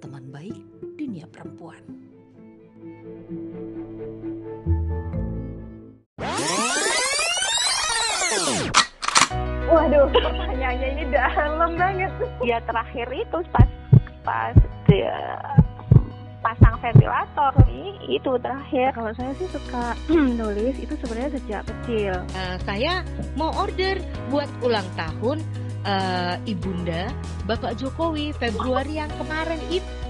teman baik dunia perempuan. Waduh, pertanyaannya ini dalam banget. Ya terakhir itu pas pas dia pasang ventilator ini itu terakhir. Kalau saya sih suka nulis itu sebenarnya sejak kecil. Uh, saya mau order buat ulang tahun uh, ibunda Bapak Jokowi Februari yang kemarin itu.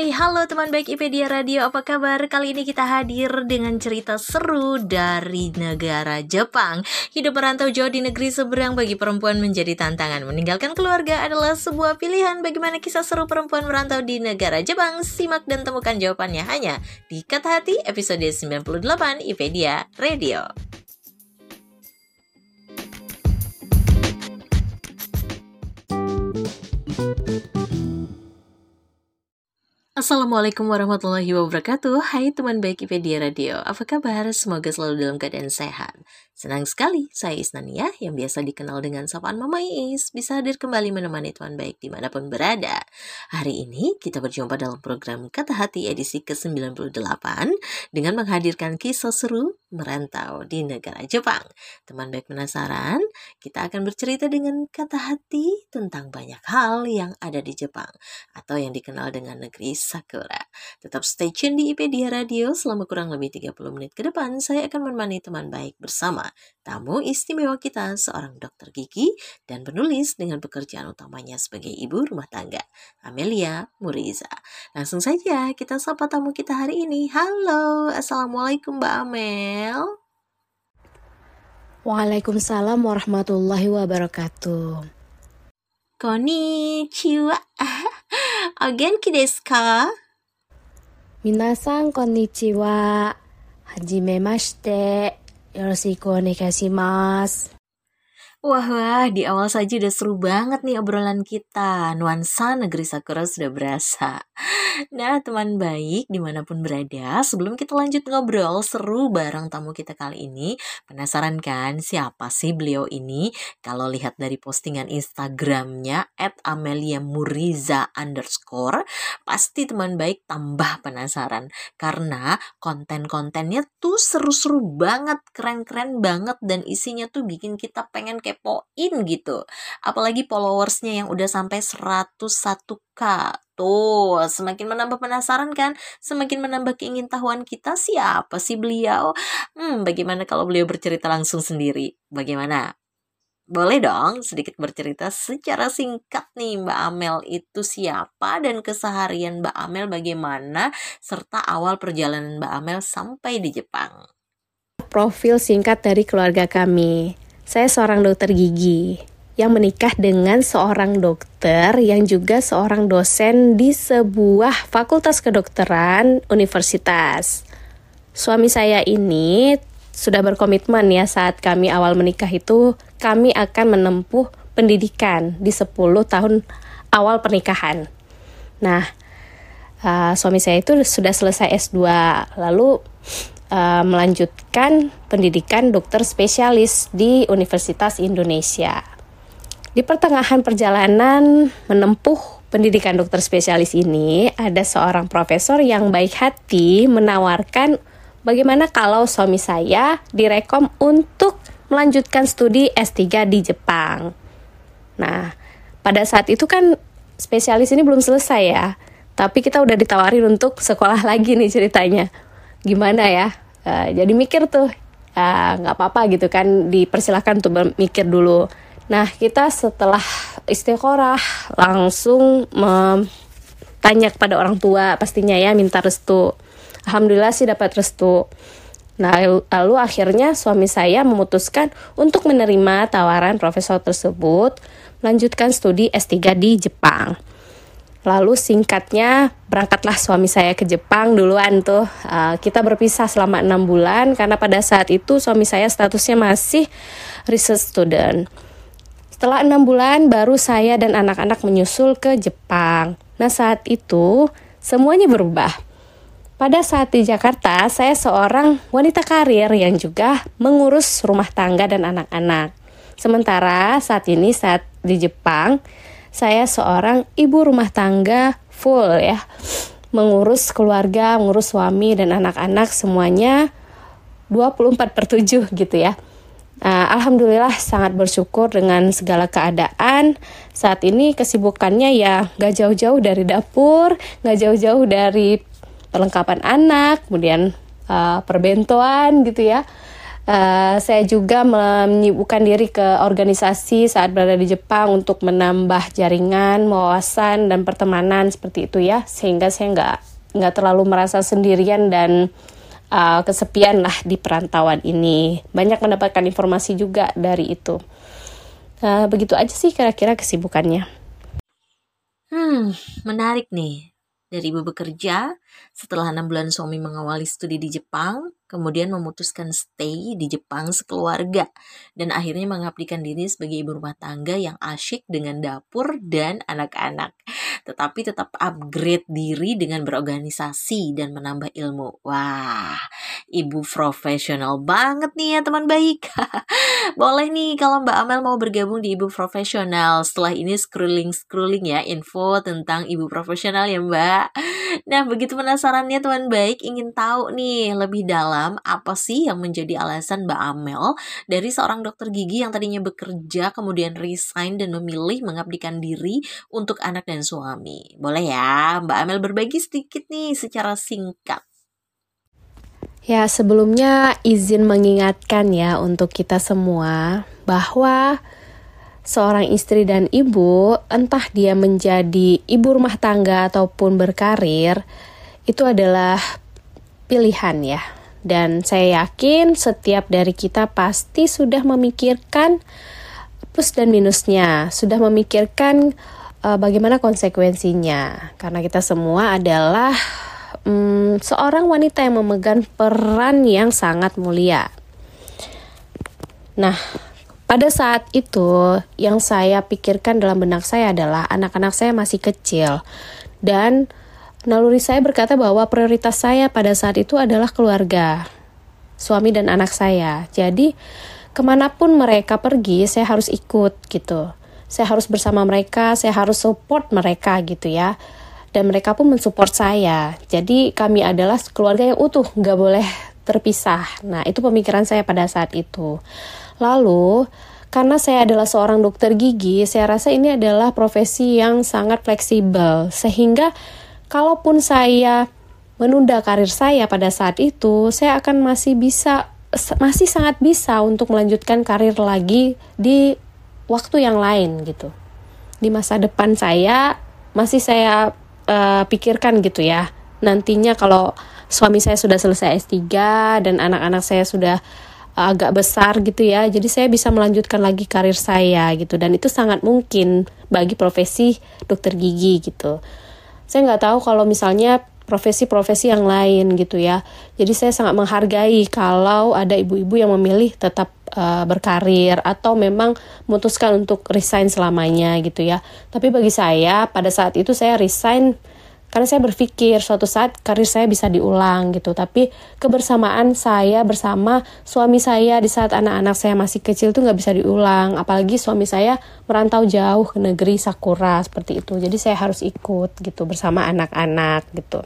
Hai, halo teman baik IPedia Radio, apa kabar? Kali ini kita hadir dengan cerita seru dari negara Jepang. Hidup merantau jauh di negeri seberang bagi perempuan menjadi tantangan. Meninggalkan keluarga adalah sebuah pilihan. Bagaimana kisah seru perempuan merantau di negara Jepang? Simak dan temukan jawabannya hanya di Kata Hati episode 98 IPedia Radio. Assalamualaikum warahmatullahi wabarakatuh Hai teman baik IPedia Radio Apa kabar? Semoga selalu dalam keadaan sehat Senang sekali, saya Isnania yang biasa dikenal dengan sapaan Mama Is bisa hadir kembali menemani teman baik di mana pun berada. Hari ini kita berjumpa dalam program Kata Hati edisi ke-98 dengan menghadirkan kisah seru merantau di negara Jepang. Teman baik penasaran? Kita akan bercerita dengan kata hati tentang banyak hal yang ada di Jepang atau yang dikenal dengan negeri Sakura. Tetap stay tune di IPedia Radio selama kurang lebih 30 menit ke depan saya akan menemani teman baik bersama tamu istimewa kita seorang dokter gigi dan penulis dengan pekerjaan utamanya sebagai ibu rumah tangga, Amelia Muriza. Langsung saja kita sapa tamu kita hari ini. Halo, Assalamualaikum Mbak Amel. Waalaikumsalam warahmatullahi wabarakatuh. Konnichiwa. あ、元気ですか？皆さん、こんにちは。はじめまして。よろしくお願いします。Wah, wah, di awal saja udah seru banget nih obrolan kita. Nuansa negeri Sakura sudah berasa. Nah, teman baik di mana pun berada, sebelum kita lanjut ngobrol seru bareng tamu kita kali ini, penasaran kan siapa sih beliau ini? Kalau lihat dari postingan Instagramnya at Amelia Muriza underscore, pasti teman baik tambah penasaran. Karena konten-kontennya tuh seru-seru banget, keren-keren banget, dan isinya tuh bikin kita pengen kepoin gitu. Apalagi followersnya yang udah sampai 101k. Tuh, semakin menambah penasaran kan? Semakin menambah keingintahuan kita siapa sih beliau? Hmm, bagaimana kalau beliau bercerita langsung sendiri? Bagaimana? Boleh dong sedikit bercerita secara singkat nih Mbak Amel itu siapa dan keseharian Mbak Amel bagaimana serta awal perjalanan Mbak Amel sampai di Jepang. Profil singkat dari keluarga kami. Saya seorang dokter gigi yang menikah dengan seorang dokter yang juga seorang dosen di sebuah fakultas kedokteran universitas. Suami saya ini sudah berkomitmen ya saat kami awal menikah itu kami akan menempuh pendidikan di 10 tahun awal pernikahan. Nah, uh, suami saya itu sudah selesai S2 lalu uh, melanjutkan pendidikan dokter spesialis di Universitas Indonesia. Di pertengahan perjalanan menempuh pendidikan dokter spesialis ini, ada seorang profesor yang baik hati menawarkan bagaimana kalau suami saya direkom untuk melanjutkan studi S3 di Jepang. Nah, pada saat itu kan spesialis ini belum selesai ya, tapi kita udah ditawarin untuk sekolah lagi nih ceritanya. Gimana ya? Uh, jadi mikir tuh, eh, nggak uh, apa-apa gitu kan, dipersilahkan untuk mikir dulu. Nah, kita setelah istiqorah langsung tanya kepada orang tua pastinya ya minta restu. Alhamdulillah sih dapat restu. Nah, lalu akhirnya suami saya memutuskan untuk menerima tawaran profesor tersebut melanjutkan studi S3 di Jepang. Lalu singkatnya berangkatlah suami saya ke Jepang duluan tuh. Uh, kita berpisah selama enam bulan karena pada saat itu suami saya statusnya masih research student. Setelah enam bulan baru saya dan anak-anak menyusul ke Jepang. Nah saat itu semuanya berubah pada saat di Jakarta, saya seorang wanita karir yang juga mengurus rumah tangga dan anak-anak. Sementara saat ini saat di Jepang, saya seorang ibu rumah tangga full ya. Mengurus keluarga, mengurus suami dan anak-anak semuanya 24 per 7 gitu ya. Uh, Alhamdulillah sangat bersyukur dengan segala keadaan. Saat ini kesibukannya ya gak jauh-jauh dari dapur, gak jauh-jauh dari perlengkapan anak, kemudian uh, perbentoan gitu ya. Uh, saya juga menyibukkan diri ke organisasi saat berada di Jepang untuk menambah jaringan, wawasan dan pertemanan seperti itu ya, sehingga saya nggak nggak terlalu merasa sendirian dan uh, kesepian lah di perantauan ini. Banyak mendapatkan informasi juga dari itu. Uh, begitu aja sih kira-kira kesibukannya. Hmm, menarik nih. Dari ibu bekerja, setelah enam bulan suami mengawali studi di Jepang, kemudian memutuskan stay di Jepang sekeluarga dan akhirnya mengabdikan diri sebagai ibu rumah tangga yang asyik dengan dapur dan anak-anak. Tetapi tetap upgrade diri dengan berorganisasi dan menambah ilmu. Wah, ibu profesional banget nih ya teman baik. Boleh nih kalau Mbak Amel mau bergabung di ibu profesional. Setelah ini scrolling-scrolling ya info tentang ibu profesional ya Mbak. Nah, begitu penasarannya teman baik ingin tahu nih lebih dalam dalam apa sih yang menjadi alasan Mbak Amel dari seorang dokter gigi yang tadinya bekerja kemudian resign dan memilih mengabdikan diri untuk anak dan suami. Boleh ya Mbak Amel berbagi sedikit nih secara singkat. Ya, sebelumnya izin mengingatkan ya untuk kita semua bahwa seorang istri dan ibu, entah dia menjadi ibu rumah tangga ataupun berkarir, itu adalah pilihan ya. Dan saya yakin setiap dari kita pasti sudah memikirkan plus dan minusnya, sudah memikirkan uh, bagaimana konsekuensinya. Karena kita semua adalah um, seorang wanita yang memegang peran yang sangat mulia. Nah, pada saat itu yang saya pikirkan dalam benak saya adalah anak-anak saya masih kecil dan Naluri saya berkata bahwa prioritas saya pada saat itu adalah keluarga, suami dan anak saya. Jadi, ke mana pun mereka pergi, saya harus ikut gitu. Saya harus bersama mereka, saya harus support mereka gitu ya. Dan mereka pun mensupport saya. Jadi, kami adalah keluarga yang utuh, nggak boleh terpisah. Nah, itu pemikiran saya pada saat itu. Lalu, karena saya adalah seorang dokter gigi, saya rasa ini adalah profesi yang sangat fleksibel, sehingga kalaupun saya menunda karir saya pada saat itu, saya akan masih bisa masih sangat bisa untuk melanjutkan karir lagi di waktu yang lain gitu. Di masa depan saya masih saya uh, pikirkan gitu ya. Nantinya kalau suami saya sudah selesai S3 dan anak-anak saya sudah agak besar gitu ya. Jadi saya bisa melanjutkan lagi karir saya gitu dan itu sangat mungkin bagi profesi dokter gigi gitu saya nggak tahu kalau misalnya profesi-profesi yang lain gitu ya. Jadi saya sangat menghargai kalau ada ibu-ibu yang memilih tetap uh, berkarir atau memang memutuskan untuk resign selamanya gitu ya. Tapi bagi saya pada saat itu saya resign karena saya berpikir suatu saat karir saya bisa diulang gitu. Tapi kebersamaan saya bersama suami saya di saat anak-anak saya masih kecil tuh nggak bisa diulang. Apalagi suami saya merantau jauh ke negeri Sakura seperti itu. Jadi saya harus ikut gitu bersama anak-anak gitu.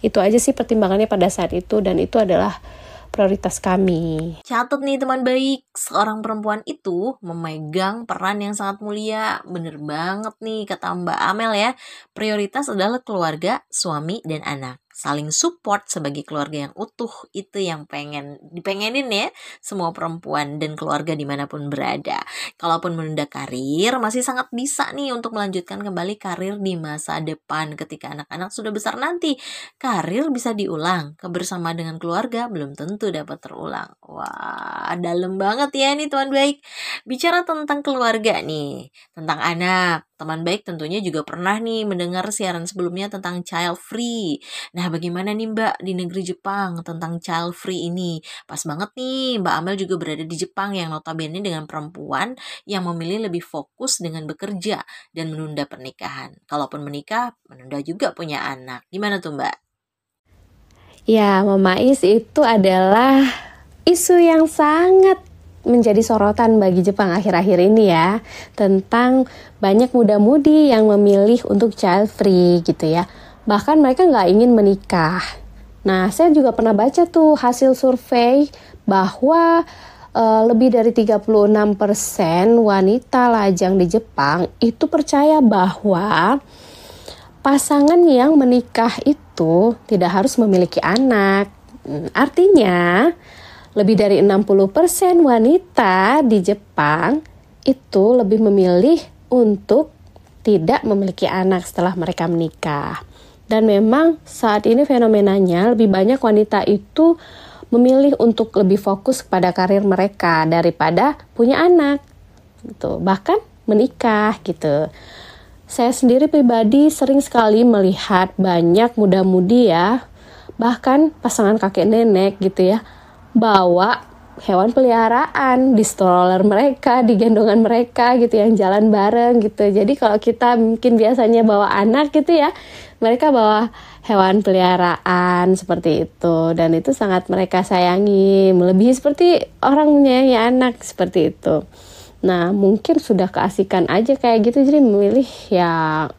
Itu aja sih pertimbangannya pada saat itu dan itu adalah prioritas kami. Catat nih teman baik, seorang perempuan itu memegang peran yang sangat mulia. Bener banget nih kata Mbak Amel ya. Prioritas adalah keluarga, suami, dan anak saling support sebagai keluarga yang utuh itu yang pengen dipengenin ya semua perempuan dan keluarga di mana pun berada kalaupun menunda karir masih sangat bisa nih untuk melanjutkan kembali karir di masa depan ketika anak-anak sudah besar nanti karir bisa diulang kebersamaan dengan keluarga belum tentu dapat terulang wah dalam banget ya nih tuan baik bicara tentang keluarga nih tentang anak Teman baik tentunya juga pernah nih mendengar siaran sebelumnya tentang child free. Nah, bagaimana nih Mbak di negeri Jepang tentang child free ini? Pas banget nih, Mbak Amel juga berada di Jepang yang notabene dengan perempuan yang memilih lebih fokus dengan bekerja dan menunda pernikahan. Kalaupun menikah, menunda juga punya anak. Gimana tuh Mbak? Ya, Mama Is itu adalah isu yang sangat menjadi sorotan bagi Jepang akhir-akhir ini ya tentang banyak muda-mudi yang memilih untuk child free gitu ya. Bahkan mereka nggak ingin menikah. Nah saya juga pernah baca tuh hasil survei bahwa uh, lebih dari 36% wanita lajang di Jepang itu percaya bahwa pasangan yang menikah itu tidak harus memiliki anak. Hmm, artinya lebih dari 60% wanita di Jepang itu lebih memilih untuk tidak memiliki anak setelah mereka menikah. Dan memang saat ini fenomenanya lebih banyak wanita itu memilih untuk lebih fokus kepada karir mereka daripada punya anak. Gitu. Bahkan menikah gitu. Saya sendiri pribadi sering sekali melihat banyak muda-mudi ya, bahkan pasangan kakek nenek gitu ya, bawa hewan peliharaan di stroller mereka, di gendongan mereka gitu yang jalan bareng gitu. Jadi kalau kita mungkin biasanya bawa anak gitu ya, mereka bawa hewan peliharaan seperti itu dan itu sangat mereka sayangi, melebihi seperti orang menyayangi anak seperti itu. Nah mungkin sudah keasikan aja kayak gitu jadi memilih ya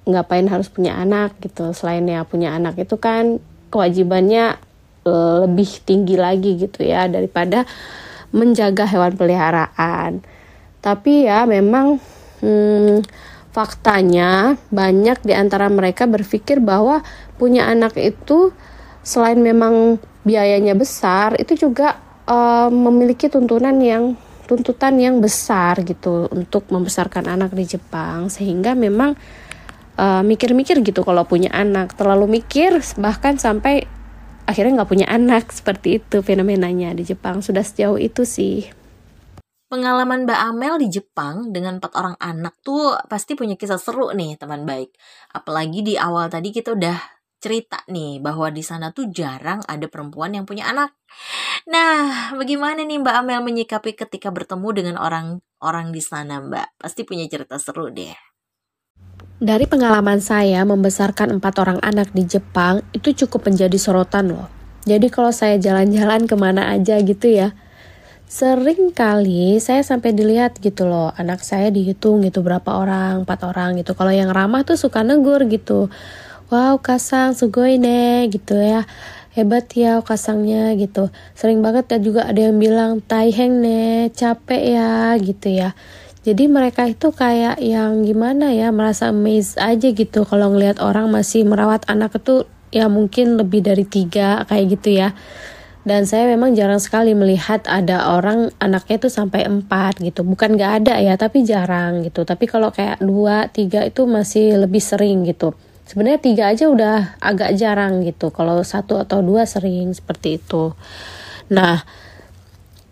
ngapain harus punya anak gitu selain ya punya anak itu kan kewajibannya lebih tinggi lagi gitu ya daripada menjaga hewan peliharaan. Tapi ya memang hmm, faktanya banyak di antara mereka berpikir bahwa punya anak itu selain memang biayanya besar itu juga uh, memiliki tuntunan yang tuntutan yang besar gitu untuk membesarkan anak di Jepang sehingga memang eh, mikir-mikir uh, gitu kalau punya anak terlalu mikir bahkan sampai akhirnya nggak punya anak seperti itu fenomenanya di Jepang sudah sejauh itu sih Pengalaman Mbak Amel di Jepang dengan empat orang anak tuh pasti punya kisah seru nih teman baik. Apalagi di awal tadi kita udah cerita nih bahwa di sana tuh jarang ada perempuan yang punya anak. Nah, bagaimana nih Mbak Amel menyikapi ketika bertemu dengan orang-orang di sana Mbak? Pasti punya cerita seru deh. Dari pengalaman saya membesarkan empat orang anak di Jepang itu cukup menjadi sorotan loh. Jadi kalau saya jalan-jalan ke mana aja gitu ya, sering kali saya sampai dilihat gitu loh anak saya dihitung gitu berapa orang empat orang gitu. Kalau yang ramah tuh suka negur gitu. Wow kasang sugoi ne gitu ya. Hebat ya kasangnya gitu. Sering banget ya juga ada yang bilang taiheng ne capek ya gitu ya jadi mereka itu kayak yang gimana ya merasa amazed aja gitu kalau ngelihat orang masih merawat anak itu ya mungkin lebih dari tiga kayak gitu ya. Dan saya memang jarang sekali melihat ada orang anaknya itu sampai empat gitu. Bukan gak ada ya tapi jarang gitu. Tapi kalau kayak dua tiga itu masih lebih sering gitu. Sebenarnya tiga aja udah agak jarang gitu. Kalau satu atau dua sering seperti itu. Nah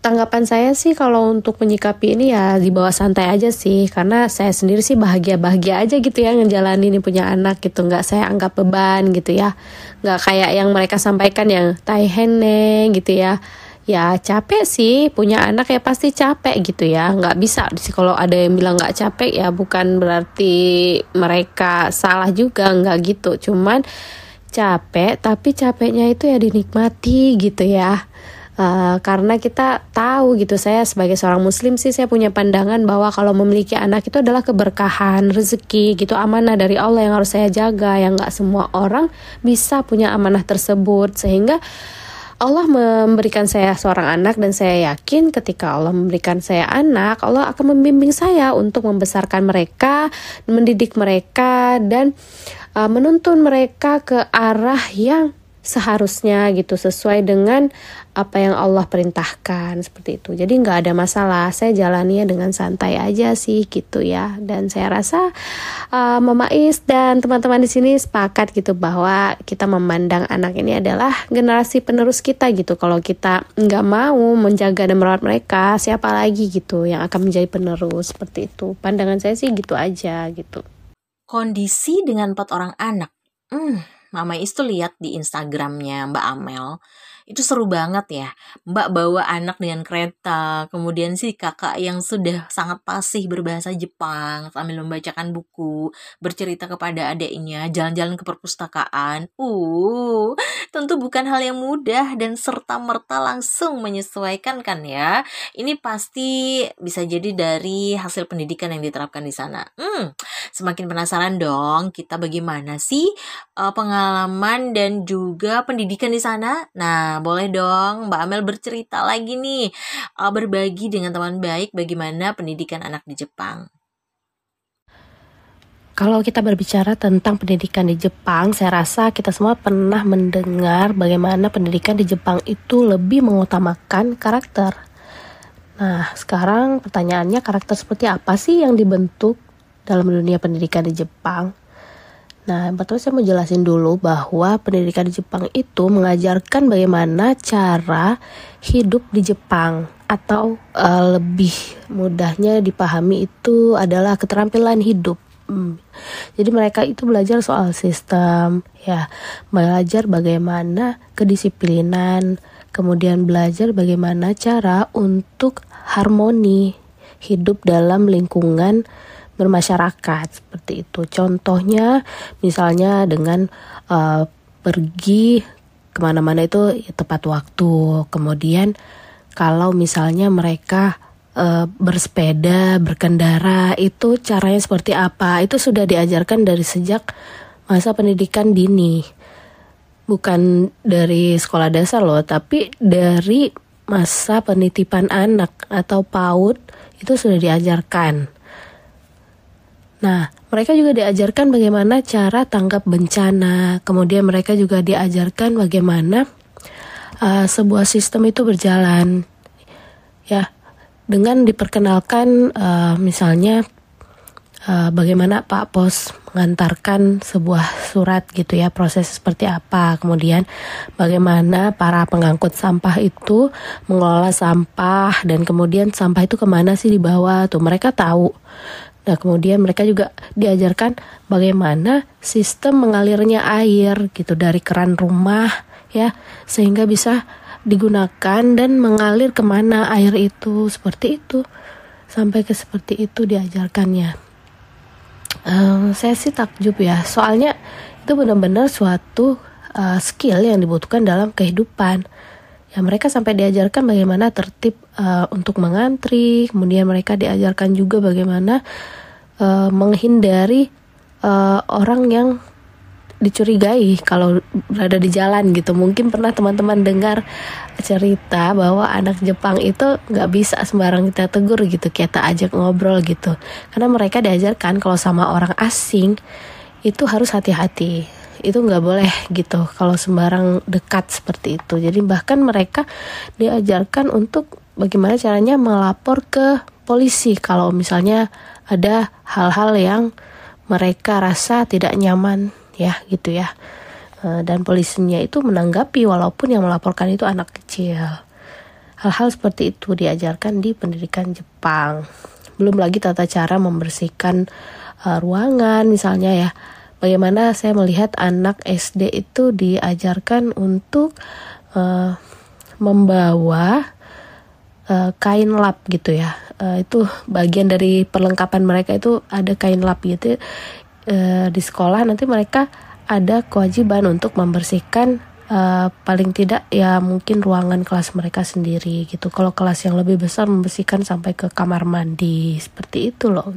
tanggapan saya sih kalau untuk menyikapi ini ya di bawah santai aja sih. Karena saya sendiri sih bahagia bahagia aja gitu ya ngejalanin punya anak gitu. Nggak saya anggap beban gitu ya. Nggak kayak yang mereka sampaikan yang tai hene gitu ya. Ya capek sih punya anak ya pasti capek gitu ya. Nggak bisa sih kalau ada yang bilang nggak capek ya bukan berarti mereka salah juga nggak gitu. Cuman capek tapi capeknya itu ya dinikmati gitu ya Uh, karena kita tahu gitu saya sebagai seorang muslim sih saya punya pandangan bahwa kalau memiliki anak itu adalah keberkahan rezeki gitu amanah dari Allah yang harus saya jaga yang nggak semua orang bisa punya amanah tersebut. Sehingga Allah memberikan saya seorang anak dan saya yakin ketika Allah memberikan saya anak Allah akan membimbing saya untuk membesarkan mereka mendidik mereka dan uh, menuntun mereka ke arah yang seharusnya gitu sesuai dengan apa yang Allah perintahkan seperti itu. Jadi nggak ada masalah saya jalaninya dengan santai aja sih gitu ya. Dan saya rasa uh, Mama Is dan teman-teman di sini sepakat gitu bahwa kita memandang anak ini adalah generasi penerus kita gitu. Kalau kita nggak mau menjaga dan merawat mereka siapa lagi gitu yang akan menjadi penerus seperti itu. Pandangan saya sih gitu aja gitu. Kondisi dengan empat orang anak. Hmm Mama Is tuh lihat di Instagramnya Mbak Amel itu seru banget ya. Mbak bawa anak dengan kereta kemudian si kakak yang sudah sangat fasih berbahasa Jepang sambil membacakan buku bercerita kepada adiknya jalan-jalan ke perpustakaan. Uh tentu bukan hal yang mudah dan serta merta langsung menyesuaikan kan ya? Ini pasti bisa jadi dari hasil pendidikan yang diterapkan di sana. Hmm semakin penasaran dong kita bagaimana sih uh, pengalaman dan juga pendidikan di sana? Nah Nah, boleh dong Mbak Amel bercerita lagi nih, uh, berbagi dengan teman baik bagaimana pendidikan anak di Jepang. Kalau kita berbicara tentang pendidikan di Jepang, saya rasa kita semua pernah mendengar bagaimana pendidikan di Jepang itu lebih mengutamakan karakter. Nah, sekarang pertanyaannya karakter seperti apa sih yang dibentuk dalam dunia pendidikan di Jepang? Nah, yang pertama saya mau jelasin dulu bahwa pendidikan di Jepang itu mengajarkan bagaimana cara hidup di Jepang atau uh, lebih mudahnya dipahami itu adalah keterampilan hidup. Hmm. Jadi mereka itu belajar soal sistem, ya, belajar bagaimana kedisiplinan, kemudian belajar bagaimana cara untuk harmoni hidup dalam lingkungan bermasyarakat seperti itu. Contohnya misalnya dengan uh, pergi ke mana-mana itu ya, tepat waktu. Kemudian kalau misalnya mereka uh, bersepeda, berkendara itu caranya seperti apa? Itu sudah diajarkan dari sejak masa pendidikan dini. Bukan dari sekolah dasar loh, tapi dari masa penitipan anak atau PAUD itu sudah diajarkan. Nah, mereka juga diajarkan bagaimana cara tanggap bencana. Kemudian mereka juga diajarkan bagaimana uh, sebuah sistem itu berjalan. Ya, dengan diperkenalkan uh, misalnya uh, bagaimana Pak Pos mengantarkan sebuah surat gitu ya, proses seperti apa. Kemudian bagaimana para pengangkut sampah itu mengelola sampah dan kemudian sampah itu ke mana sih dibawa tuh mereka tahu Nah, kemudian mereka juga diajarkan bagaimana sistem mengalirnya air gitu dari keran rumah ya, sehingga bisa digunakan dan mengalir ke mana air itu seperti itu sampai ke seperti itu diajarkannya. Um, saya sih takjub ya, soalnya itu benar-benar suatu uh, skill yang dibutuhkan dalam kehidupan. Ya mereka sampai diajarkan bagaimana tertib uh, untuk mengantri, kemudian mereka diajarkan juga bagaimana uh, menghindari uh, orang yang dicurigai kalau berada di jalan gitu. Mungkin pernah teman-teman dengar cerita bahwa anak Jepang itu nggak bisa sembarang kita tegur gitu, kita ajak ngobrol gitu. Karena mereka diajarkan kalau sama orang asing itu harus hati-hati itu nggak boleh gitu kalau sembarang dekat seperti itu. Jadi bahkan mereka diajarkan untuk bagaimana caranya melapor ke polisi kalau misalnya ada hal-hal yang mereka rasa tidak nyaman ya gitu ya. E, dan polisinya itu menanggapi walaupun yang melaporkan itu anak kecil. Hal-hal seperti itu diajarkan di pendidikan Jepang. Belum lagi tata cara membersihkan uh, ruangan misalnya ya bagaimana saya melihat anak SD itu diajarkan untuk uh, membawa uh, kain lap gitu ya uh, itu bagian dari perlengkapan mereka itu ada kain lap gitu uh, di sekolah nanti mereka ada kewajiban untuk membersihkan uh, paling tidak ya mungkin ruangan kelas mereka sendiri gitu. Kalau kelas yang lebih besar membersihkan sampai ke kamar mandi seperti itu loh.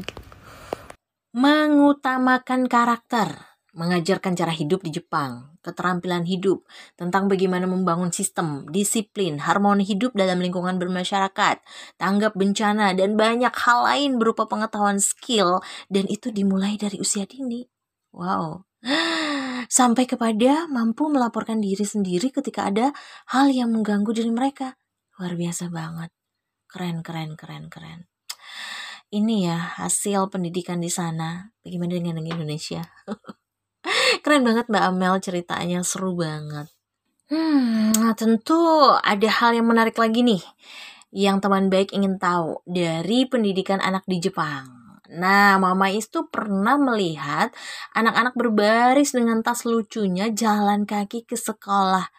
Mengutamakan karakter mengajarkan cara hidup di Jepang, keterampilan hidup, tentang bagaimana membangun sistem, disiplin, harmoni hidup dalam lingkungan bermasyarakat, tanggap bencana, dan banyak hal lain berupa pengetahuan skill, dan itu dimulai dari usia dini. Wow. Sampai kepada mampu melaporkan diri sendiri ketika ada hal yang mengganggu diri mereka. Luar biasa banget. Keren, keren, keren, keren. Ini ya hasil pendidikan di sana. Bagaimana dengan Indonesia? Keren banget Mbak Amel ceritanya, seru banget. Hmm, nah tentu ada hal yang menarik lagi nih yang teman baik ingin tahu dari pendidikan anak di Jepang. Nah, Mama Is tuh pernah melihat anak-anak berbaris dengan tas lucunya jalan kaki ke sekolah.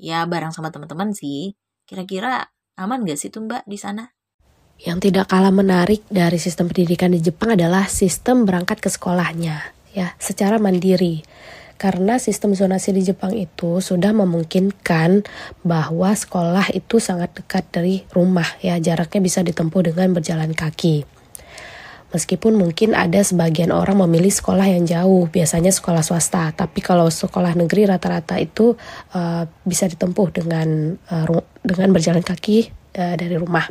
Ya, bareng sama teman-teman sih. Kira-kira aman gak sih tuh Mbak di sana? Yang tidak kalah menarik dari sistem pendidikan di Jepang adalah sistem berangkat ke sekolahnya ya secara mandiri karena sistem zonasi di Jepang itu sudah memungkinkan bahwa sekolah itu sangat dekat dari rumah ya jaraknya bisa ditempuh dengan berjalan kaki. Meskipun mungkin ada sebagian orang memilih sekolah yang jauh, biasanya sekolah swasta, tapi kalau sekolah negeri rata-rata itu uh, bisa ditempuh dengan uh, dengan berjalan kaki uh, dari rumah.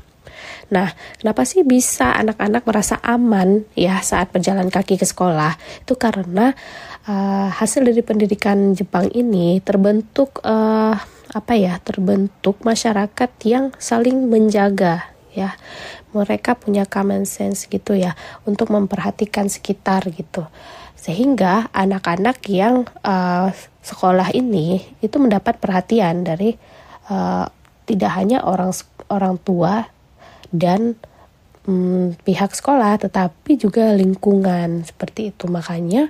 Nah, kenapa sih bisa anak-anak merasa aman ya saat berjalan kaki ke sekolah? Itu karena uh, hasil dari pendidikan Jepang ini terbentuk uh, apa ya? Terbentuk masyarakat yang saling menjaga ya. Mereka punya common sense gitu ya untuk memperhatikan sekitar gitu. Sehingga anak-anak yang uh, sekolah ini itu mendapat perhatian dari uh, tidak hanya orang orang tua dan hmm, pihak sekolah, tetapi juga lingkungan seperti itu. Makanya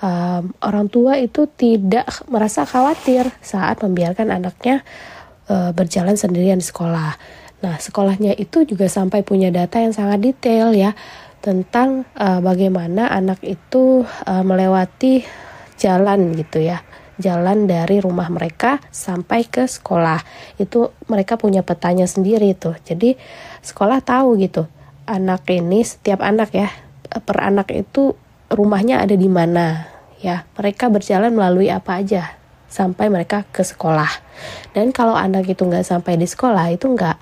um, orang tua itu tidak merasa khawatir saat membiarkan anaknya uh, berjalan sendirian di sekolah. Nah, sekolahnya itu juga sampai punya data yang sangat detail ya tentang uh, bagaimana anak itu uh, melewati jalan gitu ya jalan dari rumah mereka sampai ke sekolah. Itu mereka punya petanya sendiri tuh. Jadi sekolah tahu gitu anak ini setiap anak ya per anak itu rumahnya ada di mana. Ya mereka berjalan melalui apa aja sampai mereka ke sekolah. Dan kalau anak itu nggak sampai di sekolah itu nggak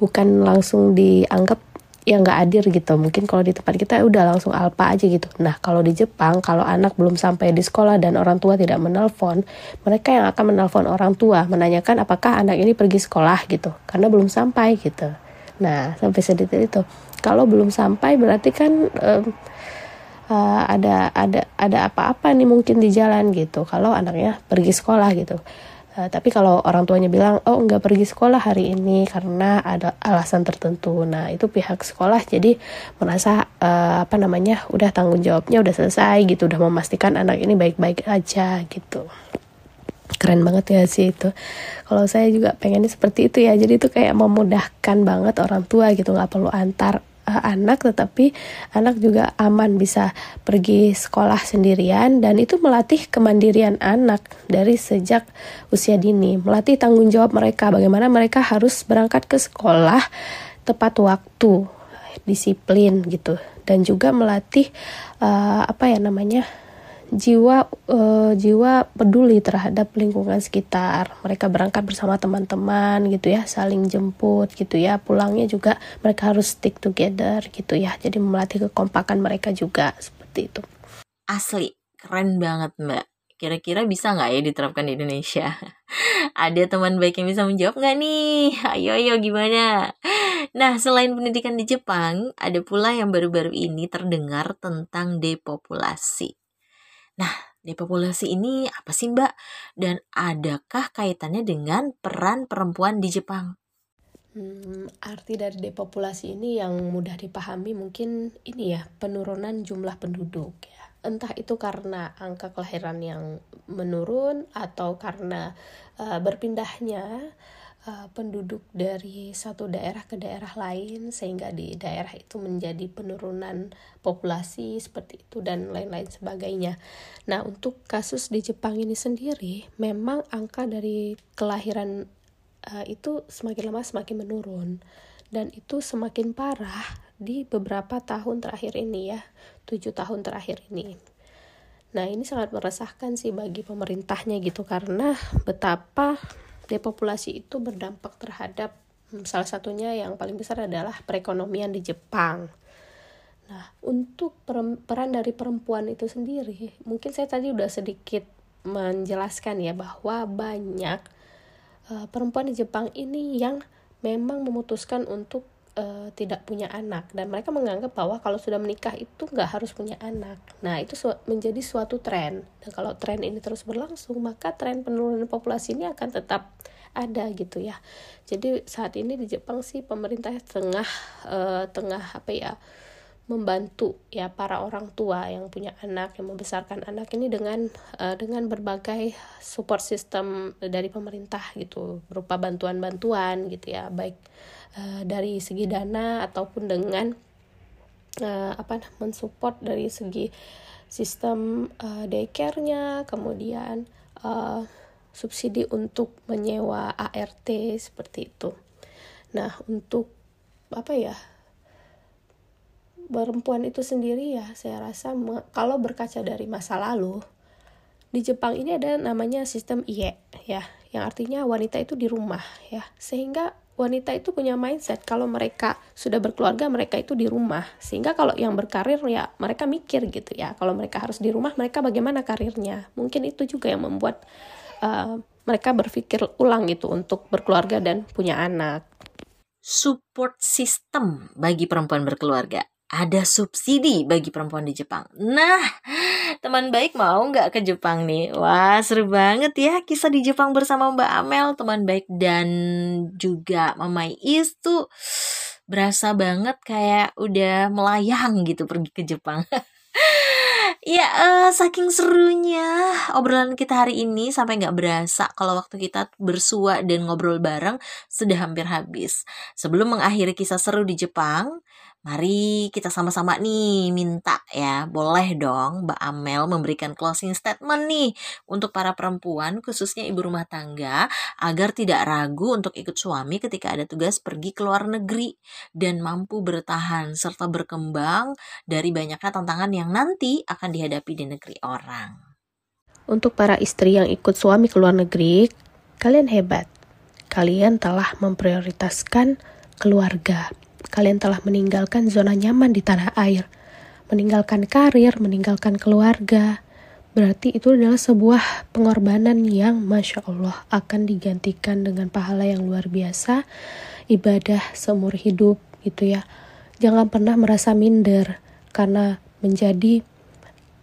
bukan langsung dianggap ya nggak hadir gitu. Mungkin kalau di tempat kita udah langsung alpa aja gitu. Nah kalau di Jepang kalau anak belum sampai di sekolah dan orang tua tidak menelpon mereka yang akan menelpon orang tua menanyakan apakah anak ini pergi sekolah gitu. Karena belum sampai gitu. Nah sampai sedetail itu. Kalau belum sampai berarti kan um, uh, ada ada ada apa-apa nih mungkin di jalan gitu. Kalau anaknya pergi sekolah gitu Uh, tapi kalau orang tuanya bilang, oh nggak pergi sekolah hari ini karena ada alasan tertentu, nah itu pihak sekolah jadi merasa uh, apa namanya, udah tanggung jawabnya udah selesai gitu, udah memastikan anak ini baik-baik aja gitu. Keren banget ya sih itu. Kalau saya juga pengennya seperti itu ya, jadi itu kayak memudahkan banget orang tua gitu, nggak perlu antar uh, anak tetapi anak juga aman bisa pergi sekolah sendirian dan itu melatih kemandirian anak dari sejak usia dini melatih tanggung jawab mereka bagaimana mereka harus berangkat ke sekolah tepat waktu disiplin gitu dan juga melatih uh, apa ya namanya jiwa uh, jiwa peduli terhadap lingkungan sekitar. Mereka berangkat bersama teman-teman gitu ya, saling jemput gitu ya. Pulangnya juga mereka harus stick together gitu ya. Jadi melatih kekompakan mereka juga seperti itu. Asli, keren banget Mbak. Kira-kira bisa nggak ya diterapkan di Indonesia? Ada teman baik yang bisa menjawab nggak nih? Ayo, ayo gimana? Nah, selain pendidikan di Jepang, ada pula yang baru-baru ini terdengar tentang depopulasi. Nah, depopulasi ini apa sih Mbak? Dan adakah kaitannya dengan peran perempuan di Jepang? Hmm, arti dari depopulasi ini yang mudah dipahami mungkin ini ya penurunan jumlah penduduk ya. Entah itu karena angka kelahiran yang menurun atau karena uh, berpindahnya uh, penduduk dari satu daerah ke daerah lain sehingga di daerah itu menjadi penurunan populasi seperti itu dan lain-lain sebagainya. Nah, untuk kasus di Jepang ini sendiri memang angka dari kelahiran uh, itu semakin lama semakin menurun dan itu semakin parah di beberapa tahun terakhir ini ya, tujuh tahun terakhir ini. Nah ini sangat meresahkan sih bagi pemerintahnya gitu karena betapa depopulasi itu berdampak terhadap hmm, salah satunya yang paling besar adalah perekonomian di Jepang. Nah untuk peran dari perempuan itu sendiri mungkin saya tadi udah sedikit menjelaskan ya bahwa banyak uh, perempuan di Jepang ini yang memang memutuskan untuk uh, tidak punya anak dan mereka menganggap bahwa kalau sudah menikah itu nggak harus punya anak. Nah itu su menjadi suatu tren dan kalau tren ini terus berlangsung maka tren penurunan populasi ini akan tetap ada gitu ya. Jadi saat ini di Jepang sih pemerintah tengah uh, tengah apa ya membantu ya para orang tua yang punya anak yang membesarkan anak ini dengan uh, dengan berbagai support system dari pemerintah gitu berupa bantuan-bantuan gitu ya baik uh, dari segi dana ataupun dengan uh, apa mensupport dari segi sistem uh, daycare-nya kemudian uh, subsidi untuk menyewa ART seperti itu. Nah, untuk apa ya? Perempuan itu sendiri ya saya rasa kalau berkaca dari masa lalu di Jepang ini ada namanya sistem IE ya yang artinya wanita itu di rumah ya. Sehingga wanita itu punya mindset kalau mereka sudah berkeluarga mereka itu di rumah. Sehingga kalau yang berkarir ya mereka mikir gitu ya. Kalau mereka harus di rumah mereka bagaimana karirnya? Mungkin itu juga yang membuat uh, mereka berpikir ulang gitu untuk berkeluarga dan punya anak. Support system bagi perempuan berkeluarga ada subsidi bagi perempuan di Jepang. Nah, teman baik mau nggak ke Jepang nih? Wah, seru banget ya kisah di Jepang bersama Mbak Amel, teman baik dan juga Mama Is tuh berasa banget kayak udah melayang gitu pergi ke Jepang. ya, uh, saking serunya obrolan kita hari ini sampai nggak berasa kalau waktu kita bersua dan ngobrol bareng sudah hampir habis. Sebelum mengakhiri kisah seru di Jepang, Mari kita sama-sama nih minta ya, boleh dong Mbak Amel memberikan closing statement nih untuk para perempuan khususnya ibu rumah tangga agar tidak ragu untuk ikut suami ketika ada tugas pergi ke luar negeri dan mampu bertahan serta berkembang dari banyaknya tantangan yang nanti akan dihadapi di negeri orang. Untuk para istri yang ikut suami ke luar negeri, kalian hebat. Kalian telah memprioritaskan keluarga kalian telah meninggalkan zona nyaman di tanah air, meninggalkan karir, meninggalkan keluarga. Berarti itu adalah sebuah pengorbanan yang Masya Allah akan digantikan dengan pahala yang luar biasa, ibadah seumur hidup gitu ya. Jangan pernah merasa minder karena menjadi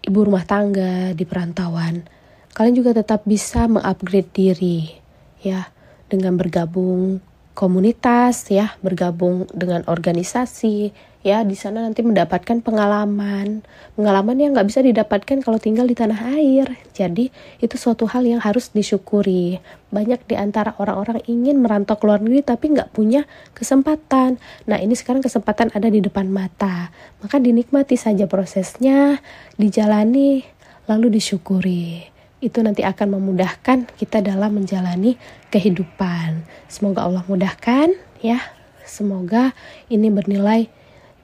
ibu rumah tangga di perantauan. Kalian juga tetap bisa mengupgrade diri ya dengan bergabung komunitas ya, bergabung dengan organisasi ya, di sana nanti mendapatkan pengalaman, pengalaman yang nggak bisa didapatkan kalau tinggal di tanah air. Jadi itu suatu hal yang harus disyukuri. Banyak di antara orang-orang ingin merantau ke luar negeri tapi nggak punya kesempatan. Nah ini sekarang kesempatan ada di depan mata, maka dinikmati saja prosesnya, dijalani, lalu disyukuri itu nanti akan memudahkan kita dalam menjalani kehidupan. Semoga Allah mudahkan ya. Semoga ini bernilai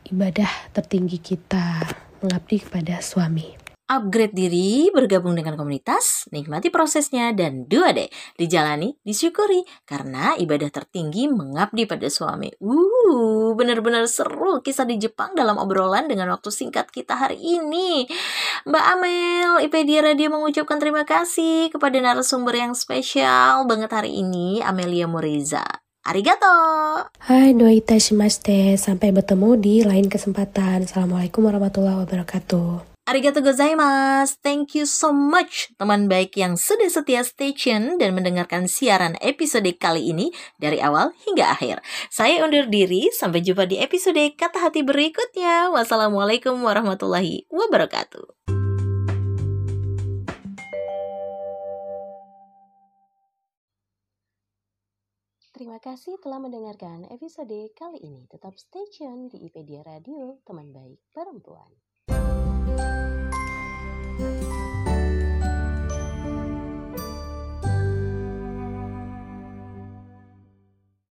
ibadah tertinggi kita mengabdi kepada suami upgrade diri, bergabung dengan komunitas, nikmati prosesnya, dan dua deh, dijalani, disyukuri, karena ibadah tertinggi mengabdi pada suami. Uh, benar-benar seru kisah di Jepang dalam obrolan dengan waktu singkat kita hari ini. Mbak Amel, IPedia Radio mengucapkan terima kasih kepada narasumber yang spesial banget hari ini, Amelia Moriza. Arigato. Hai, doi shimashite. Sampai bertemu di lain kesempatan. Assalamualaikum warahmatullahi wabarakatuh. Arigato gozaimasu. Thank you so much teman baik yang sudah setia stay tune dan mendengarkan siaran episode kali ini dari awal hingga akhir. Saya undur diri, sampai jumpa di episode Kata Hati berikutnya. Wassalamualaikum warahmatullahi wabarakatuh. Terima kasih telah mendengarkan episode kali ini. Tetap stay tune di IPedia Radio, teman baik perempuan.